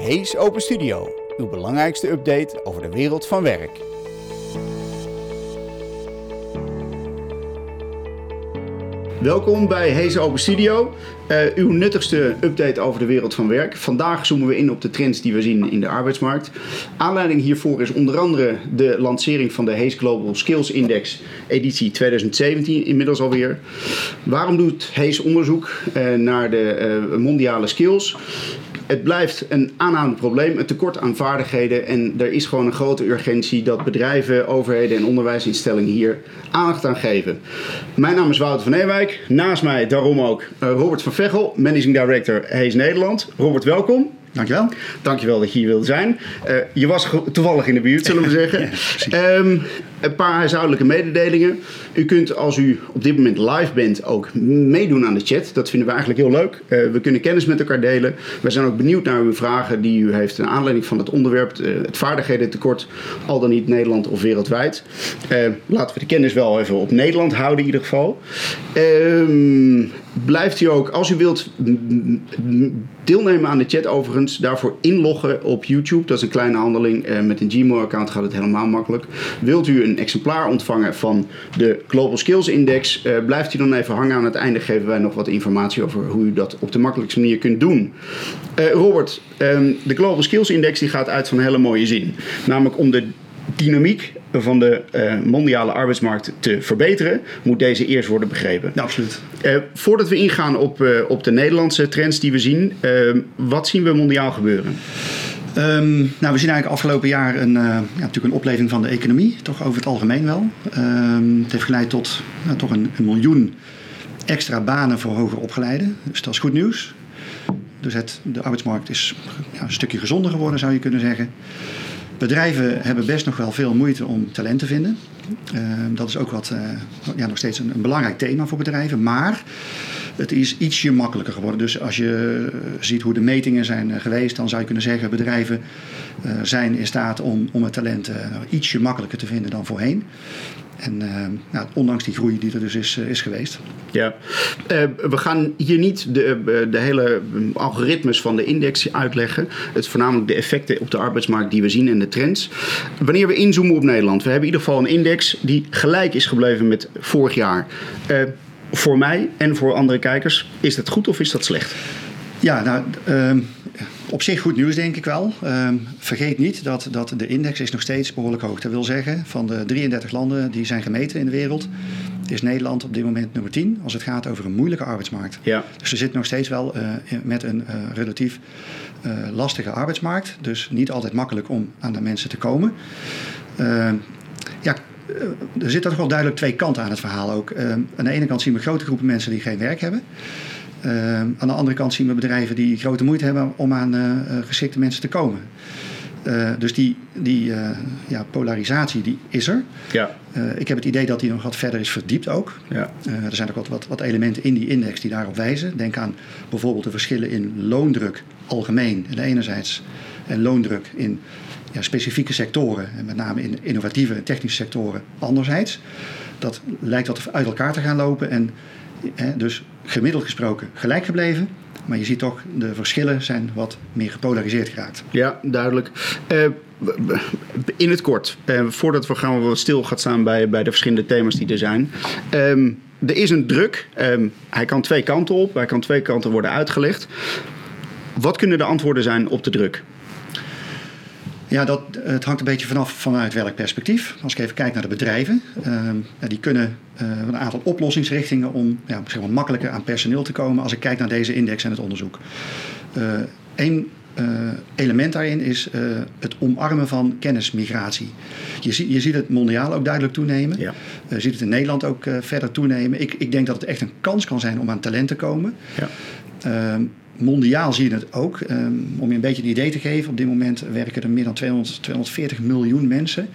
Hees Open Studio, uw belangrijkste update over de wereld van werk. Welkom bij Hees Open Studio, uh, uw nuttigste update over de wereld van werk. Vandaag zoomen we in op de trends die we zien in de arbeidsmarkt. Aanleiding hiervoor is onder andere de lancering van de Hees Global Skills Index editie 2017 inmiddels alweer. Waarom doet Hees onderzoek uh, naar de uh, mondiale skills? Het blijft een aanhoudend probleem, een tekort aan vaardigheden. En er is gewoon een grote urgentie dat bedrijven, overheden en onderwijsinstellingen hier aandacht aan geven. Mijn naam is Wouter van Ewijk. Naast mij daarom ook eh, Robert van Veghel, Managing Director Hees Nederland. Robert, welkom. Dankjewel. Dankjewel dat je hier wilde zijn. Uh, je was toevallig in de buurt, zullen we zeggen. um, een paar huishoudelijke mededelingen. U kunt als u op dit moment live bent ook meedoen aan de chat. Dat vinden we eigenlijk heel leuk. Uh, we kunnen kennis met elkaar delen. We zijn ook benieuwd naar uw vragen die u heeft naar aanleiding van het onderwerp. Uh, het vaardighedentekort, al dan niet Nederland of wereldwijd. laten we de kennis wel even op Nederland houden in ieder geval. Ehm, blijft u ook, als u wilt deelnemen aan de chat overigens, daarvoor inloggen op YouTube. Dat is een kleine handeling. Uh, met een Gmail-account gaat het helemaal makkelijk. Wilt u een exemplaar ontvangen van de Global Skills Index, uh, blijft u dan even hangen. Aan het einde geven wij nog wat informatie over hoe u dat op de makkelijkste manier kunt doen. Uh, Robert, um, de Global Skills Index die gaat uit van een hele mooie zin. Namelijk om de dynamiek van de uh, mondiale arbeidsmarkt te verbeteren, moet deze eerst worden begrepen. Ja, absoluut. Uh, voordat we ingaan op, uh, op de Nederlandse trends die we zien, wat zien we mondiaal gebeuren? Um, nou, we zien eigenlijk afgelopen jaar een, ja, natuurlijk een opleving van de economie, toch over het algemeen wel. Um, het heeft geleid tot nou, toch een, een miljoen extra banen voor hoger opgeleiden. Dus dat is goed nieuws. Dus het, de arbeidsmarkt is ja, een stukje gezonder geworden, zou je kunnen zeggen. Bedrijven hebben best nog wel veel moeite om talent te vinden. Uh, dat is ook wat, uh, ja, nog steeds een, een, belangrijk thema voor bedrijven. Maar het is ietsje makkelijker geworden. Dus als je ziet hoe de metingen zijn geweest, dan zou je kunnen zeggen: bedrijven uh, zijn in staat om, om het talent ietsje makkelijker te vinden dan voorheen. En nou, ondanks die groei die er dus is, is geweest. Ja, we gaan hier niet de, de hele algoritmes van de index uitleggen. Het is voornamelijk de effecten op de arbeidsmarkt die we zien en de trends. Wanneer we inzoomen op Nederland, we hebben in ieder geval een index die gelijk is gebleven met vorig jaar. Voor mij en voor andere kijkers, is dat goed of is dat slecht? Ja, nou, uh, op zich goed nieuws denk ik wel. Uh, vergeet niet dat, dat de index is nog steeds behoorlijk hoog. Dat wil zeggen, van de 33 landen die zijn gemeten in de wereld, is Nederland op dit moment nummer 10 als het gaat over een moeilijke arbeidsmarkt. Ja. Dus we zitten nog steeds wel uh, met een uh, relatief uh, lastige arbeidsmarkt. Dus niet altijd makkelijk om aan de mensen te komen. Ja, er zitten toch wel duidelijk twee kanten aan het verhaal ook. Ehm, aan de ene kant zien we grote groepen mensen die geen werk hebben. Uh, aan de andere kant zien we bedrijven die grote moeite hebben om aan geschikte mensen te komen. Uh, dus die, die ja, polarisatie die is er. Ja. ik heb het idee dat die nog wat verder is verdiept ook. Ja. er zijn ook wat, wat, wat, elementen in die index die daarop wijzen. Denk aan bijvoorbeeld de verschillen in loondruk algemeen enerzijds en loondruk in ja, specifieke sectoren, en met name in innovatieve en technische sectoren anderzijds. Dat lijkt wat uit elkaar te gaan lopen en dus gemiddeld gesproken gelijk gebleven. Maar je ziet toch, de verschillen zijn wat meer gepolariseerd geraakt. Ja, duidelijk. Uh, in het kort, uh, voordat we gaan wat stil gaan staan bij, bij de verschillende thema's die er zijn. Um, er is een druk. Um, hij kan twee kanten op. Hij kan twee kanten worden uitgelegd. Wat kunnen de antwoorden zijn op de druk? Ja, dat, het hangt een beetje vanaf vanuit welk perspectief. Als ik even kijk naar de bedrijven, uh, die kunnen uh, een aantal oplossingsrichtingen om ja, zeg maar, makkelijker aan personeel te komen. Als ik kijk naar deze index en het onderzoek. Eén uh, element daarin is het omarmen van kennismigratie. Je, zie, je ziet het mondiaal ook duidelijk toenemen. Ja. Je ziet het in Nederland ook verder toenemen. Ik, ik denk dat het echt een kans kan zijn om aan talent te komen. Ja. Ehm, mondiaal zie je het ook. Um, om je een beetje een idee te geven, op dit moment werken er meer dan 200, 240 miljoen mensen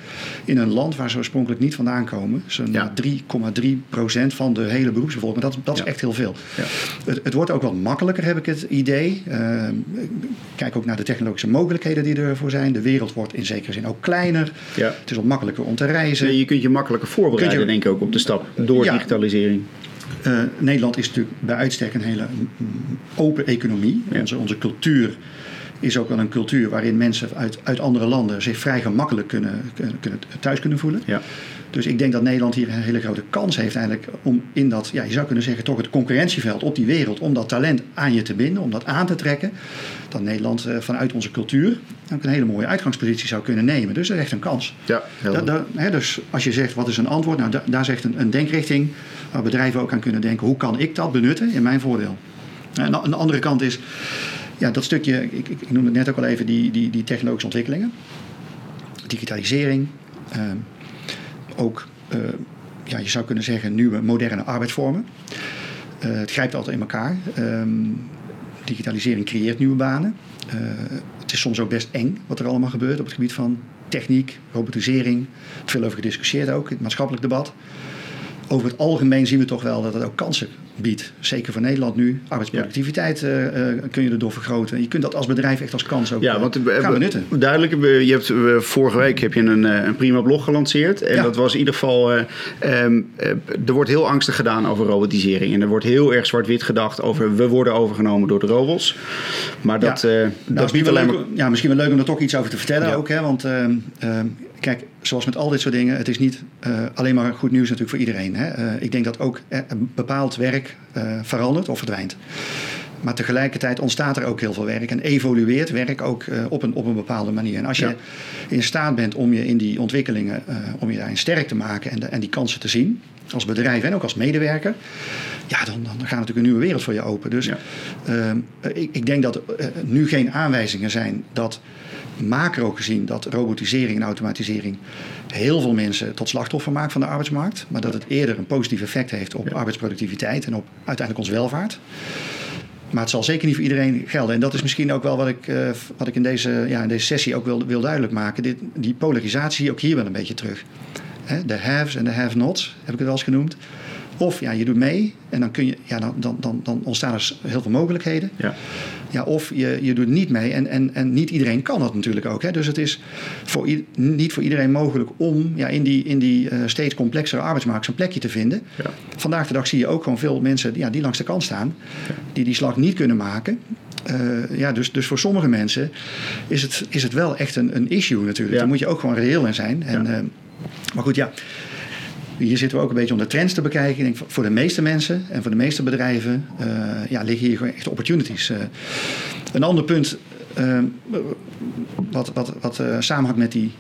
in een land waar ze oorspronkelijk niet vandaan komen. Zo'n Ja. 3,3 procent van de hele beroepsbevolking. Maar dat, dat is echt heel veel. Ja. Het, het wordt ook wat makkelijker, heb ik het idee. Ehm, kijk ook naar de technologische mogelijkheden die ervoor zijn. De wereld wordt in zekere zin ook kleiner. Ja. Het is wat makkelijker om te reizen. Je kunt je makkelijker voorbereiden, je- denk ik ook, op de stap door Ja. digitalisering. Eh, Nederland is natuurlijk bij uitstek een hele open economie. Ja. Onze, onze cultuur is ook wel een cultuur waarin mensen uit, uit andere landen zich vrij gemakkelijk kunnen, kunnen thuis kunnen voelen. Ja. Dus ik denk dat Nederland hier een hele grote kans heeft eigenlijk om in dat, ja, je zou kunnen zeggen, toch het concurrentieveld op die wereld, om dat talent aan je te binden, om dat aan te trekken. Dat Nederland eh, vanuit onze cultuur ook een hele mooie uitgangspositie zou kunnen nemen. Dus dat is echt een kans. Ja, Da- da- hè, dus als je zegt, wat is een antwoord? Nou, da- daar zegt een, een denkrichting waar bedrijven ook aan kunnen denken, hoe kan ik dat benutten in mijn voordeel? En aan de andere kant is, ja, dat stukje, ik, ik, ik noemde het net ook al even, die, die, die technologische ontwikkelingen. Digitalisering, ehm, ook, eh, ja, je zou kunnen zeggen, nieuwe moderne arbeidsvormen. Eh, het grijpt altijd in elkaar. Ehm, digitalisering creëert nieuwe banen. Eh, het is soms ook best eng wat er allemaal gebeurt op het gebied van techniek, robotisering. Er veel over gediscussieerd ook in het maatschappelijk debat. Over het algemeen zien we toch wel dat het ook kansen biedt. Zeker voor Nederland nu. Arbeidsproductiviteit eh, eh, kun je erdoor vergroten. Je kunt dat als bedrijf echt als kans ook Ja, eh, want we- gaan benutten. duidelijk, je hebt, vorige week heb je een, een prima blog gelanceerd. En Ja. dat was in ieder geval, eh, ehm, eh, er wordt heel angstig gedaan over robotisering. En er wordt heel erg zwart-wit gedacht over we worden overgenomen door de robots. Maar dat, Ja. Nou, dat misschien, biedt wel alleen maar... ja, misschien wel leuk om er toch iets over te vertellen ook. Hè? Want ehm, ehm, kijk, zoals met al dit soort dingen, het is niet eh, alleen maar goed nieuws natuurlijk voor iedereen. Hè? Eh, ik denk dat ook eh, bepaald werk verandert of verdwijnt. Maar tegelijkertijd ontstaat er ook heel veel werk en evolueert werk ook op, een, op een bepaalde manier. En als je Ja. in staat bent om je in die ontwikkelingen, om je daarin sterk te maken en, de- en die kansen te zien, als bedrijf en ook als medewerker, ja, dan, dan gaat natuurlijk een nieuwe wereld voor je open. Dus Ja. ehm, ik, ik denk dat er nu geen aanwijzingen zijn dat macro gezien dat robotisering en automatisering heel veel mensen tot slachtoffer maakt van de arbeidsmarkt. Maar dat het eerder een positief effect heeft op Ja. arbeidsproductiviteit en op uiteindelijk onze welvaart. Maar het zal zeker niet voor iedereen gelden. En dat is misschien ook wel wat ik, eh, wat ik in, deze, ja, in deze sessie ook wil, wil duidelijk maken. Dit, die polarisatie zie je ook hier wel een beetje terug. De haves en de have-nots, heb ik het wel eens genoemd. Of ja, je doet mee en dan, kun je, ja, dan, dan, dan, dan ontstaan er heel veel mogelijkheden. Ja. Ja, of je, je doet niet mee en, en, en niet iedereen kan dat natuurlijk ook. Hè? Dus het is voor niet voor iedereen mogelijk om ja, in die, in die eh, steeds complexere arbeidsmarkt zijn plekje te vinden. Ja. Vandaag de dag zie je ook gewoon veel mensen ja, die langs de kant staan, die die slag niet kunnen maken. Eh, ja, dus, dus voor sommige mensen is het, is het wel echt een, een issue natuurlijk. Ja. Daar moet je ook gewoon reëel in zijn. En, eh, maar goed, ja. Hier zitten we ook een beetje om de trends te bekijken. Ik denk voor- de meeste mensen en voor de meeste bedrijven eh, ja, liggen hier gewoon echt opportunities. Eh, een ander punt eh, wat, wat, wat samenhangt met die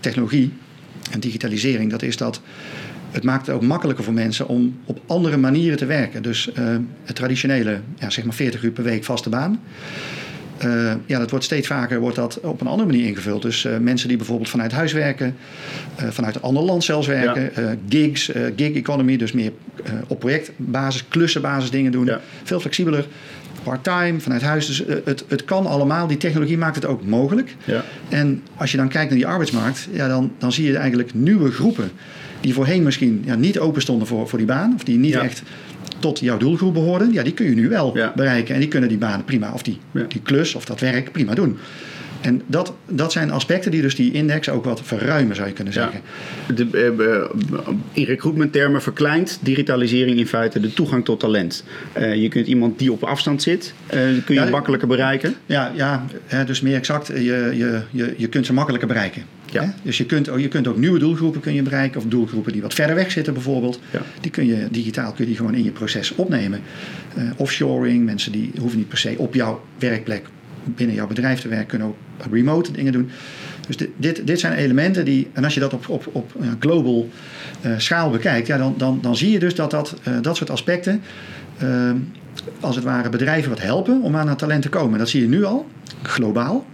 technologie en digitalisering, dat is dat het maakt het ook makkelijker voor mensen om op andere manieren te werken. Dus het traditionele, ja, zeg maar 40 uur per week vaste baan. Eh, ja, dat wordt steeds vaker wordt dat op een andere manier ingevuld. Dus eh, mensen die bijvoorbeeld vanuit huis werken, eh, vanuit een ander land zelfs werken, gigs, gig economy, dus meer op projectbasis, klussenbasis dingen doen. Ja. Veel flexibeler, part-time, vanuit huis. Dus het, het kan allemaal. Die technologie maakt het ook mogelijk. Ja. En als je dan kijkt naar die arbeidsmarkt, ja, dan, dan zie je eigenlijk nieuwe groepen die voorheen misschien ja, niet open stonden voor, voor die baan, of die niet Ja. echt tot jouw doelgroep behoorden, ja, die kun je nu wel Ja. bereiken. En die kunnen die baan prima, of die, Ja. die klus of dat werk prima doen. En dat, dat zijn aspecten die dus die index ook wat verruimen, zou je kunnen Ja. zeggen. De, eh, eh, in recruitmenttermen verkleint digitalisering in feite de toegang tot talent. Eh, je kunt iemand die op afstand zit, kun je Ja, makkelijker bereiken. Ja, ja hè, dus meer exact, je, je, je, je kunt ze makkelijker bereiken. Ja. Hè? Dus je kunt, je kunt ook nieuwe doelgroepen kun je bereiken, of doelgroepen die wat verder weg zitten bijvoorbeeld. Ja. Die kun je digitaal kun je die gewoon in je proces opnemen. Eh, offshoring, mensen die hoeven niet per se op jouw werkplek binnen jouw bedrijf te werken, kunnen ook remote dingen doen. Dus dit, dit, dit zijn elementen die, en als je dat op, op, op ja, global eh, schaal bekijkt, ja, dan, dan, dan zie je dus dat dat, eh, dat soort aspecten, eh, als het ware bedrijven wat helpen om aan het talent te komen. Dat zie je nu al, globaal.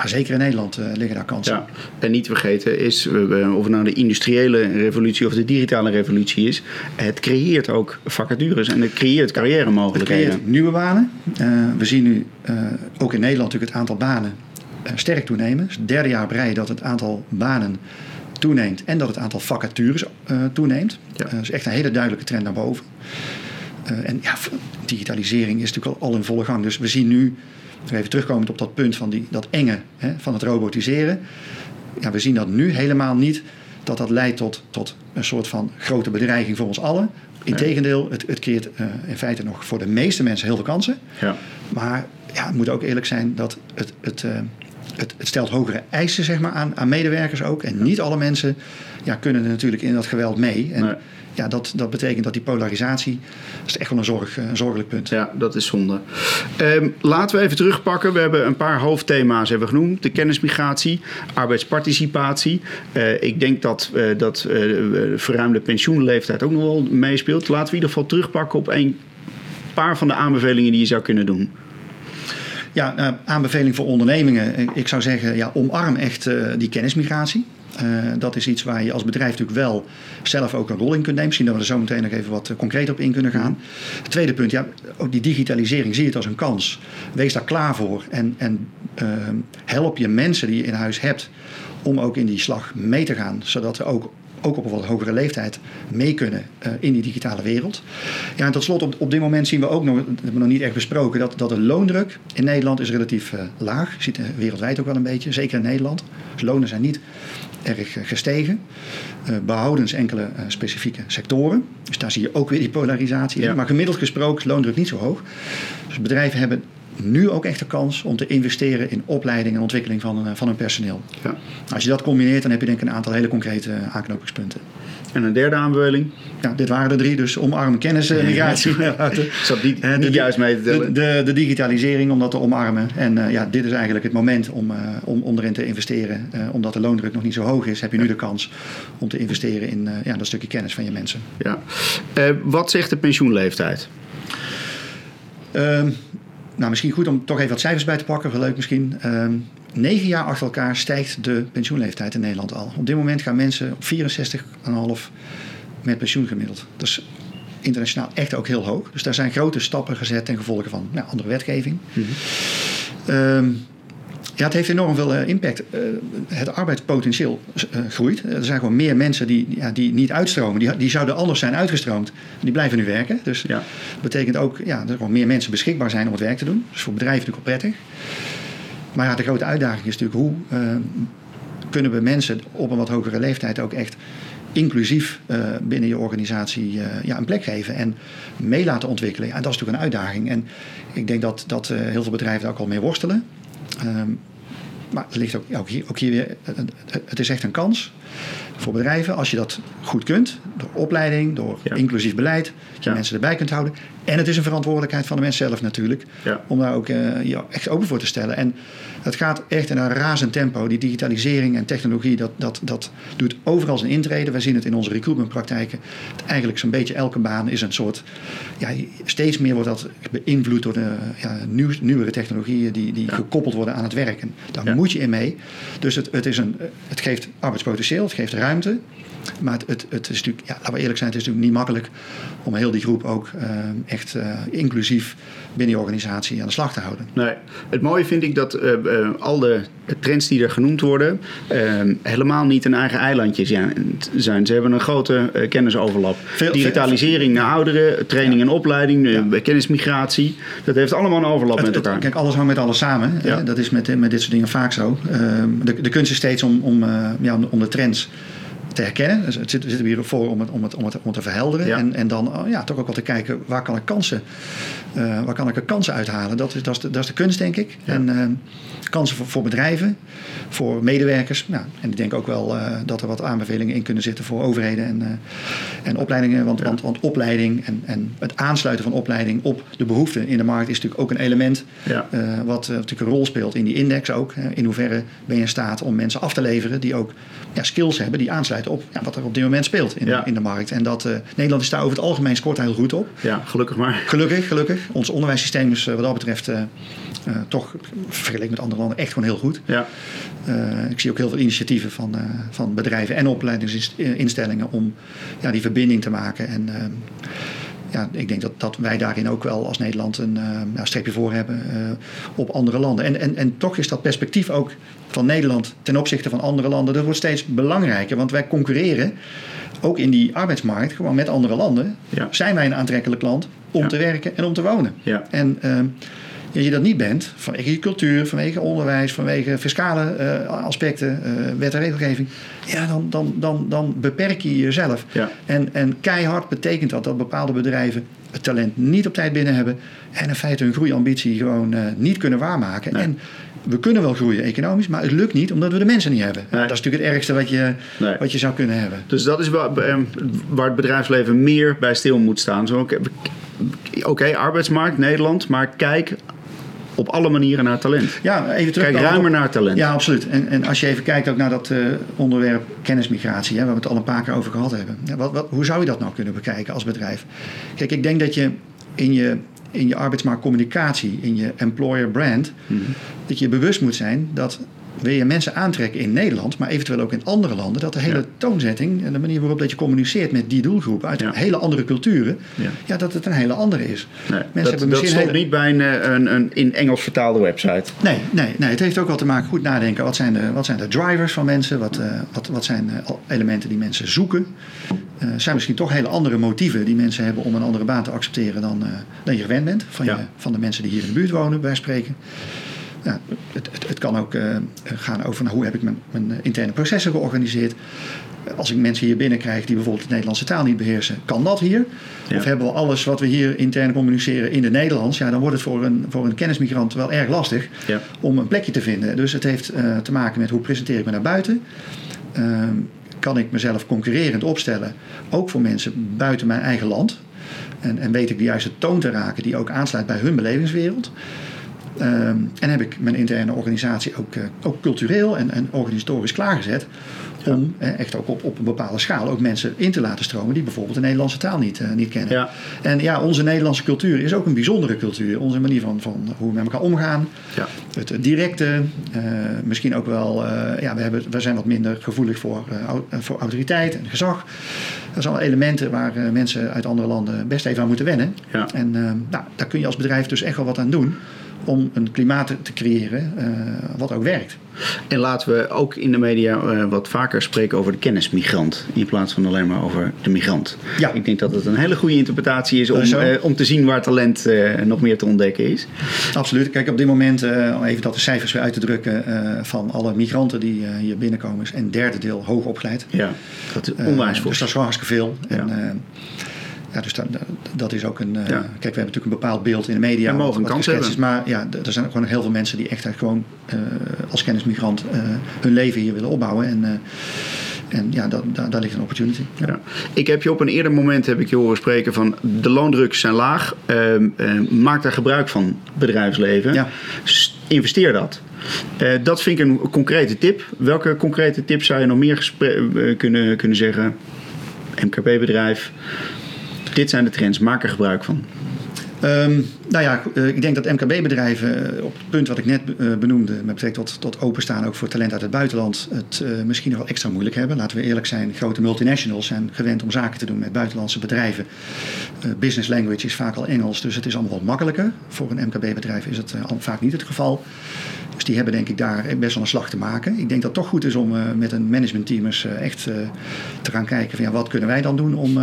Maar zeker in Nederland eh, liggen daar kansen. Ja. En niet te vergeten is, of het nou de industriële revolutie of de digitale revolutie is, het creëert ook vacatures en het creëert carrière Het mogelijkheden. creëert nieuwe banen. Eh, we zien nu eh, ook in Nederland natuurlijk het aantal banen sterk toenemen. Het is het derde jaar rij dat het aantal banen toeneemt en dat het aantal vacatures toeneemt. Ja. Dat is echt een hele duidelijke trend naar boven. Eh, en ja, digitalisering is natuurlijk al, al in volle gang. Dus we zien nu, even terugkomend op dat punt van die, dat enge hè, van het robotiseren. Ja, we zien dat nu helemaal niet dat dat leidt tot, tot een soort van grote bedreiging voor ons allen. Integendeel, het, het creëert eh, in feite nog voor de meeste mensen heel veel kansen. Ja. Maar ja, het moet ook eerlijk zijn dat het, het, uh, het, het, stelt hogere eisen zeg maar, aan, aan medewerkers ook. En niet alle mensen ja, kunnen er natuurlijk in dat geweld mee. En, ja, dat, dat betekent dat die polarisatie, dat is echt wel een, zorg, een zorgelijk punt. Ja, dat is zonde. Um, laten we even terugpakken. We hebben een paar hoofdthema's hebben genoemd. De kennismigratie, arbeidsparticipatie. Uh, ik denk dat, uh, dat uh, verruimde pensioenleeftijd ook nog wel meespeelt. Laten we in ieder geval terugpakken op een paar van de aanbevelingen die je zou kunnen doen. Ja, uh, aanbeveling voor ondernemingen. Ik zou zeggen, ja, omarm echt uh, die kennismigratie. Uh, dat is iets waar je als bedrijf natuurlijk wel zelf ook een rol in kunt nemen. Misschien dat we er zo meteen nog even wat concreet op in kunnen gaan. Het tweede punt, ja, ook die digitalisering zie je het als een kans. Wees daar klaar voor en, en help je mensen die je in huis hebt om ook in die slag mee te gaan. Zodat er ook ook op een wat hogere leeftijd mee kunnen uh, in die digitale wereld. Ja, en tot slot, op, op dit moment zien we ook nog, dat hebben we nog niet echt besproken, dat, dat de loondruk in Nederland is relatief uh, laag. Je ziet het wereldwijd ook wel een beetje, zeker in Nederland. Dus lonen zijn niet erg gestegen. behoudens enkele specifieke sectoren. Dus daar zie je ook weer die polarisatie. Ja. Maar gemiddeld gesproken is loondruk niet zo hoog. Dus bedrijven hebben nu ook echt de kans om te investeren in opleiding en ontwikkeling van, van hun personeel. Ja. Als je dat combineert, dan heb je denk ik een aantal hele concrete aanknopingspunten. En een derde aanbeveling? Ja, dit waren de drie, dus omarm kennis en migratie. Ik zat niet, niet de, juist mee te tellen. De, de, de, digitalisering om dat te omarmen. En uh, ja, dit is eigenlijk het moment om, uh, om, om erin te investeren. Uh, omdat de loondruk nog niet zo hoog is, heb je nu de kans om te investeren in ja, dat stukje kennis van je mensen. Ja. wat zegt de pensioenleeftijd? Ehm, nou, misschien goed om toch even wat cijfers bij te pakken, wel leuk misschien. Um, negen jaar achter elkaar stijgt de pensioenleeftijd in Nederland al. Op dit moment gaan mensen op 64,5 met pensioen gemiddeld. Dat is internationaal echt ook heel hoog. Dus daar zijn grote stappen gezet ten gevolge van nou, andere wetgeving. Mm -hmm. um, ja, het heeft enorm veel uh, impact. Uh, het arbeidspotentieel uh, groeit. Er zijn gewoon meer mensen die, ja, die niet uitstromen. Die, die zouden anders zijn uitgestroomd. Die blijven nu werken. Dus ja. dat betekent ook ja, dat er gewoon meer mensen beschikbaar zijn om het werk te doen. Dus voor bedrijven natuurlijk wel prettig. Maar ja, de grote uitdaging is natuurlijk hoe kunnen we mensen op een wat hogere leeftijd ook echt inclusief uh, binnen je organisatie uh, ja, een plek geven en mee laten ontwikkelen. Ja, dat is natuurlijk een uitdaging. En ik denk dat, dat heel veel bedrijven daar ook al mee worstelen. Um, maar het ligt ook, ook, hier, ook hier weer, het is echt een kans voor bedrijven als je dat goed kunt. Door opleiding, door ja. inclusief beleid, dat je ja. mensen erbij kunt houden. En het is een verantwoordelijkheid van de mensen zelf natuurlijk. Ja. Om daar ook uh, je echt open voor te stellen. En het gaat echt in een razend tempo. Die digitalisering en technologie, dat, dat, dat doet overal zijn intrede. We zien het in onze recruitmentpraktijken. Eigenlijk zo'n beetje elke baan is een soort... Ja, steeds meer wordt dat beïnvloed door de ja, nieuw, nieuwere technologieën... die, die gekoppeld worden aan het werk. En daar moet je in mee. Dus het, het, is een, het geeft arbeidspotentieel, het geeft ruimte... Maar het, het, het, is natuurlijk, ja, laten we eerlijk zijn, het is natuurlijk niet makkelijk om heel die groep ook uh, echt uh, inclusief binnen je organisatie aan de slag te houden. Nee, het mooie vind ik dat uh, al de trends die er genoemd worden helemaal niet een eigen eilandje zijn. Ze hebben een grote kennisoverlap. Veel, Digitalisering naar ouderen, training ja. en opleiding, ja. kennismigratie. Dat heeft allemaal een overlap het, met elkaar. kijk, alles hangt met alles samen. Ja. Dat is met, met dit soort dingen vaak zo. Ehm, de, de kunst is steeds om, om, ja, om de trends te herkennen. Dus het zit, we zitten hier voor om het, om het, om het, om te verhelderen. Ja. En, en dan oh ja, toch ook wel te kijken waar kan ik kansen, uh, waar kan ik er kansen uithalen. Dat is, dat is, de, dat is de kunst, denk ik. Ja. En uh, kansen voor, voor, bedrijven, voor medewerkers. Nou, en ik denk ook wel uh, dat er wat aanbevelingen in kunnen zitten voor overheden en, en opleidingen. Want, ja. want, want, opleiding en, en het aansluiten van opleiding op de behoeften in de markt is natuurlijk ook een element wat natuurlijk een rol speelt in die index ook. in hoeverre ben je in staat om mensen af te leveren die ook skills hebben die aansluiten op ja, wat er op dit moment speelt in, ja. in de markt. En dat uh, Nederland is daar over het algemeen scoort heel goed op. Ja, gelukkig maar. Gelukkig, gelukkig. Ons onderwijssysteem is uh, wat dat betreft uh, toch vergeleken met andere landen echt gewoon heel goed. Ja. ik zie ook heel veel initiatieven van, van bedrijven en opleidingsinstellingen om ja, die verbinding te maken. En ja, ik denk dat, dat wij daarin ook wel als Nederland een uh, streepje voor hebben uh, op andere landen. En, en, en toch is dat perspectief ook van Nederland ten opzichte van andere landen, dat wordt steeds belangrijker. Want wij concurreren ook in die arbeidsmarkt gewoon met andere landen. Ja. Zijn wij een aantrekkelijk land om ja. te werken en om te wonen? Ja. En uh, als je dat niet bent, vanwege je cultuur, vanwege onderwijs, vanwege fiscale uh, aspecten, uh, wet en regelgeving, ja, dan, dan, dan, dan beperk je jezelf. Ja. En, en keihard betekent dat dat bepaalde bedrijven het talent niet op tijd binnen hebben en in feite hun groeiambitie gewoon uh, niet kunnen waarmaken. En we kunnen wel groeien economisch, maar het lukt niet omdat we de mensen niet hebben. Dat is natuurlijk het ergste wat je, wat je zou kunnen hebben. Dus dat is waar, waar het bedrijfsleven meer bij stil moet staan. Oké, arbeidsmarkt, Nederland, maar kijk op alle manieren naar talent. Ja, even terug. Kijk ruimer naar talent. Ja, absoluut. En, en als je even kijkt ook naar dat uh, onderwerp kennismigratie, hè, waar we het al een paar keer over gehad hebben. Ja, wat, wat, hoe zou je dat nou kunnen bekijken als bedrijf? Kijk, ik denk dat je in je, in je arbeidsmarktcommunicatie, in je employer brand, mhm. dat je bewust moet zijn dat wil je mensen aantrekken in Nederland, maar eventueel ook in andere landen, dat de hele toonzetting en de manier waarop dat je communiceert met die doelgroep uit hele andere culturen, ja. dat het een hele andere is. Nee, mensen dat, hebben dat niet bij een, eh, een, een, in Engels vertaalde website. Nee, nee, nee, het heeft ook wel te maken, goed nadenken, wat zijn de, wat zijn de drivers van mensen, wat, uh, wat, wat zijn uh, elementen die mensen zoeken. Uh, zijn misschien toch hele andere motieven die mensen hebben om een andere baan te accepteren dan, dan je gewend bent van, je, van de mensen die hier in de buurt wonen, bij spreken ja, het, het, het, kan ook uh, gaan over nou, hoe heb ik mijn, mijn, interne processen georganiseerd. Als ik mensen hier binnenkrijg die bijvoorbeeld de Nederlandse taal niet beheersen, kan dat hier? Of hebben we alles wat we hier intern communiceren in het Nederlands? Ja, dan wordt het voor een, voor een kennismigrant wel erg lastig ja. om een plekje te vinden. Dus het heeft uh, te maken met hoe presenteer ik me naar buiten. Uh, kan ik mezelf concurrerend opstellen, ook voor mensen buiten mijn eigen land? En, en weet ik de juiste toon te raken die ook aansluit bij hun belevingswereld? Ehm, en heb ik mijn interne organisatie ook, uh, ook cultureel en, en organisatorisch klaargezet. Om echt ook op, op een bepaalde schaal ook mensen in te laten stromen die bijvoorbeeld de Nederlandse taal niet, uh, niet kennen. Ja. En ja, onze Nederlandse cultuur is ook een bijzondere cultuur. Onze manier van, van hoe we met elkaar omgaan. Ja. Het directe, uh, misschien ook wel, ja, we, hebben, we zijn wat minder gevoelig voor, voor autoriteit en gezag. Dat zijn allemaal elementen waar mensen uit andere landen best even aan moeten wennen. En nou, daar kun je als bedrijf dus echt wel wat aan doen om een klimaat te creëren uh, wat ook werkt. En laten we ook in de media uh, wat vaker spreken over de kennismigrant in plaats van alleen maar over de migrant. Ja. Ik denk dat het een hele goede interpretatie is om, uh, om te zien waar talent nog meer te ontdekken is. Absoluut. Kijk, op dit moment, om even dat de cijfers weer uit te drukken, van alle migranten die hier binnenkomen, is een derde deel hoog opgeleid. Ja, dat is onwijs veel. Dus dat is gewoon hartstikke veel. Ja. En, ja, dus dat, dat is ook een. Uh, Kijk, we hebben natuurlijk een bepaald beeld in de media. We mogen kans hebben. maar ja, er zijn gewoon heel veel mensen die echt gewoon uh, als kennismigrant uh, hun leven hier willen opbouwen. En, en ja, dat, daar, daar, ligt een opportunity. Ja. ja. Ik heb je op een eerder moment heb ik je horen spreken van de loondrukken zijn laag. Ehm, maak daar gebruik van, bedrijfsleven. Ja. Investeer dat. dat vind ik een concrete tip. Welke concrete tips zou je nog meer kunnen, kunnen zeggen? MKB-bedrijf, dit zijn de trends, maak er gebruik van. Um, nou ja, eh, ik denk dat MKB-bedrijven eh, op het punt wat ik net eh, benoemde, met betrekking tot, tot openstaan ook voor talent uit het buitenland, het misschien nog wel extra moeilijk hebben. Laten we eerlijk zijn, grote multinationals zijn gewend om zaken te doen met buitenlandse bedrijven. business language is vaak al Engels, dus het is allemaal wat makkelijker. Voor een MKB-bedrijf is het vaak niet het geval. Dus die hebben denk ik daar best wel een slag te maken. Ik denk dat het toch goed is om met een managementteam eens echt te gaan kijken van ja, wat kunnen wij dan doen om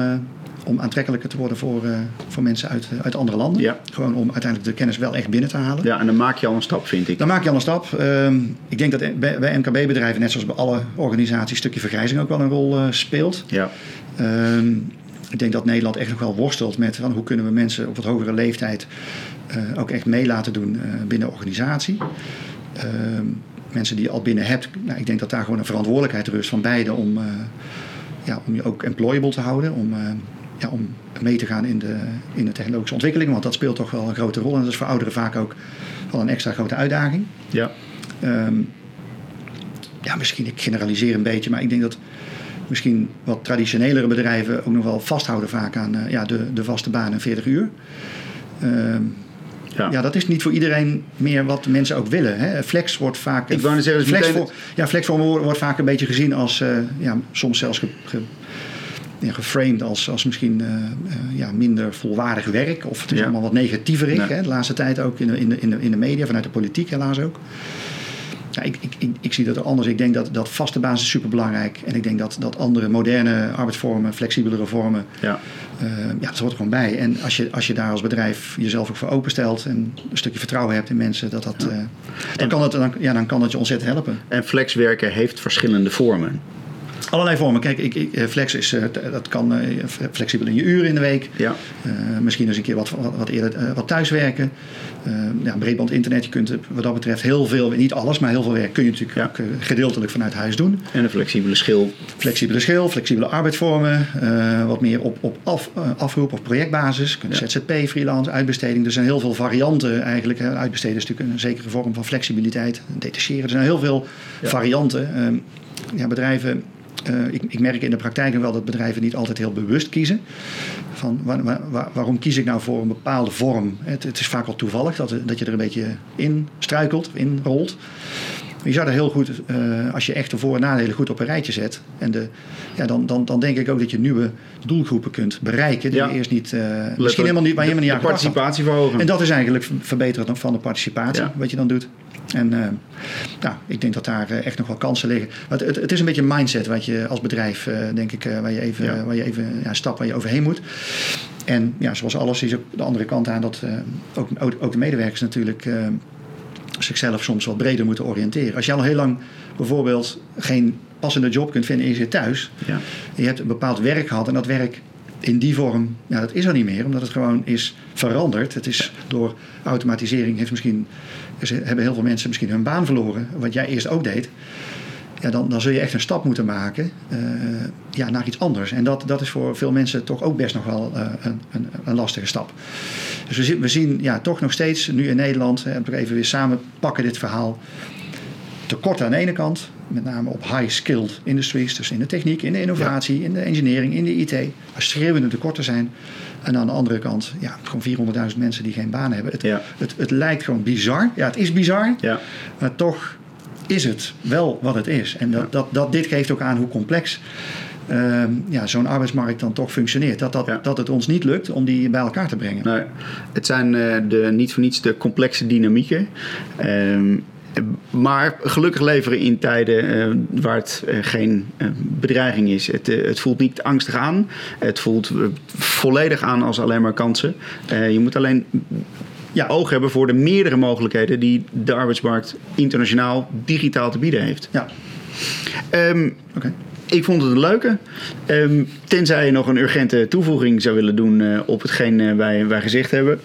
om aantrekkelijker te worden voor, uh, voor mensen uit, uit andere landen. Ja. Gewoon om uiteindelijk de kennis wel echt binnen te halen. Ja, en dan maak je al een stap, vind ik. Dan maak je al een stap. Uh, ik denk dat bij, bij MKB-bedrijven, net zoals bij alle organisaties, een stukje vergrijzing ook wel een rol uh, speelt. Ja. Uh, ik denk dat Nederland echt nog wel worstelt met van hoe kunnen we mensen op wat hogere leeftijd uh, ook echt mee laten doen binnen de organisatie. Ehm, mensen die je al binnen hebt, nou, ik denk dat daar gewoon een verantwoordelijkheid rust van beide om, ja, om je ook employable te houden. Om, ja, om mee te gaan in de, in de technologische ontwikkeling. Want dat speelt toch wel een grote rol. En dat is voor ouderen vaak ook wel een extra grote uitdaging. Ja. Um, ja, misschien, ik generaliseer een beetje, maar ik denk dat misschien wat traditionelere bedrijven ook nog wel vasthouden vaak aan uh, ja, de, de vaste baan en 40 uur. Um, ja. ja. dat is niet voor iedereen meer wat mensen ook willen. Hè. Flex wordt vaak. Ik wou zeggen, flex, voor, ja, flex voor wordt vaak een beetje gezien als uh, ja, soms zelfs ge, ge, ja, geframed als, als misschien uh, uh, ja, minder volwaardig werk. Of het is allemaal wat negatieverig. Hè, de laatste tijd ook in de, in, de, in, de, in de media, vanuit de politiek helaas ook. Ja, ik, ik, ik, ik, zie dat anders. Ik denk dat, dat vaste basis is superbelangrijk. En ik denk dat, dat andere moderne arbeidsvormen, flexibelere vormen, ja. Uh, ja, dat hoort er gewoon bij. En als je, als je daar als bedrijf jezelf ook voor openstelt en een stukje vertrouwen hebt in mensen, dat dat, dan, kan dat, dan, ja, dan kan dat je ontzettend helpen. En flexwerken heeft verschillende vormen. Allerlei vormen. Kijk, ik, ik, flex is, dat kan flexibel in je uren in de week. Ja. misschien eens een keer wat, wat, eerder wat thuiswerken. ja, breedband internet, je kunt wat dat betreft heel veel, niet alles, maar heel veel werk kun je natuurlijk ook gedeeltelijk vanuit huis doen. En een flexibele schil. Flexibele schil, flexibele arbeidsvormen. wat meer op, op af, afroep of projectbasis. Kunnen ja. ZZP, freelance, uitbesteding. Er zijn heel veel varianten eigenlijk. Uitbesteden is natuurlijk een zekere vorm van flexibiliteit. Detacheren. Er zijn heel veel varianten. Ehm, ja, bedrijven uh, ik, ik, merk in de praktijk wel dat bedrijven niet altijd heel bewust kiezen. Van waar, waar, waarom kies ik nou voor een bepaalde vorm? Het, het is vaak wel toevallig dat, dat je er een beetje in struikelt, in rolt. Je zou er heel goed, uh, als je echt de voor- en nadelen goed op een rijtje zet. En de, ja, dan, dan, dan denk ik ook dat je nieuwe doelgroepen kunt bereiken. Die ja. eerst niet, uh, misschien helemaal niet, waar je helemaal niet aan participatie verhogen. En dat is eigenlijk verbeteren van de participatie, ja. wat je dan doet. En uh, nou, ik denk dat daar echt nog wel kansen liggen. Het, het, het, is een beetje een mindset wat je als bedrijf, denk ik, waar je even, ja. waar je even ja, stap waar je overheen moet. En ja, zoals alles is ook de andere kant aan dat ook, ook de medewerkers natuurlijk zichzelf soms wat breder moeten oriënteren. Als je al heel lang bijvoorbeeld geen passende job kunt vinden en je zit thuis. Ja. je hebt een bepaald werk gehad en dat werk in die vorm, ja, dat is er niet meer. Omdat het gewoon is veranderd. Het is door automatisering heeft misschien, hebben heel veel mensen misschien hun baan verloren. Wat jij eerst ook deed ja, dan, dan zul je echt een stap moeten maken uh, ja, naar iets anders. En dat, dat is voor veel mensen toch ook best nog wel uh, een, een, een, lastige stap. Dus we zien, we zien ja, toch nog steeds nu in Nederland, en we even weer samen pakken dit verhaal, tekort aan de ene kant, met name op high-skilled industries, dus in de techniek, in de innovatie, in de engineering, in de IT, waar schreeuwende tekorten zijn. En aan de andere kant, ja, gewoon 400.000 mensen die geen baan hebben. Het, ja. het, het, lijkt gewoon bizar. Ja, het is bizar, ja. maar toch is het wel wat het is. En dat, dat, dat, dit geeft ook aan hoe complex uh, ja, zo'n arbeidsmarkt dan toch functioneert. Dat, dat, dat het ons niet lukt om die bij elkaar te brengen. Nee, het zijn uh, de, niet voor niets de complexe dynamieken. Uh, maar gelukkig leveren in tijden uh, waar het uh, geen uh, bedreiging is. Het, het, voelt niet angstig aan. Het voelt volledig aan als alleen maar kansen. je moet alleen ja, oog hebben voor de meerdere mogelijkheden die de arbeidsmarkt internationaal digitaal te bieden heeft. Ja. Um, Ik vond het een leuke. Um, tenzij je nog een urgente toevoeging zou willen doen uh, op hetgeen uh, wij, wij gezegd hebben.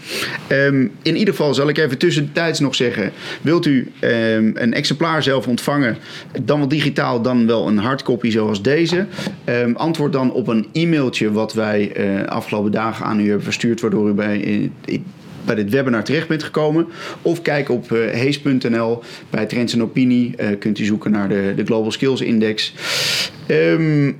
Um, in ieder geval zal ik even tussentijds nog zeggen: wilt u een exemplaar zelf ontvangen, dan wel digitaal, dan wel een hardcopy zoals deze? antwoord dan op een e-mailtje wat wij uh, afgelopen dagen aan u hebben verstuurd, waardoor u bij bij dit webinar terecht bent gekomen. Of kijk op uh, hees.nl. Bij Trends en Opinie uh, kunt u zoeken naar de, de Global Skills Index. Um,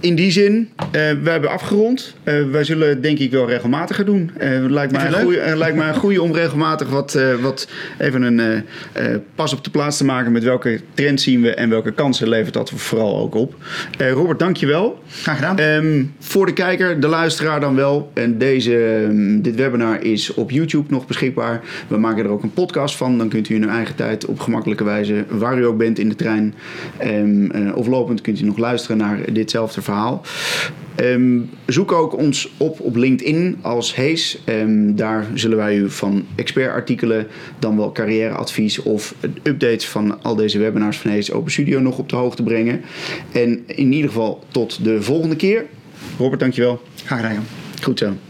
in die zin, uh, we hebben afgerond. Uh, wij zullen denk ik wel regelmatiger doen. Uh, lijkt, mij een goeie, lijkt mij een goede om regelmatig wat, wat even een pas op de plaats te maken met welke trends zien we en welke kansen levert dat vooral ook op. Robert, dankjewel. Graag gedaan. Um, voor de kijker, de luisteraar dan wel. En deze, um, dit webinar is op YouTube nog beschikbaar. We maken er ook een podcast van. Dan kunt u in uw eigen tijd op gemakkelijke wijze, waar u ook bent in de trein um, of lopend, kunt u nog luisteren naar ditzelfde verhaal. Um, zoek ook ons op op LinkedIn als Hees. Um, daar zullen wij u van expertartikelen, dan wel carrièreadvies of updates van al deze webinars van Hees Open Studio nog op de hoogte brengen. En in ieder geval tot de volgende keer. Robert, dankjewel. Graag gedaan. Goed zo.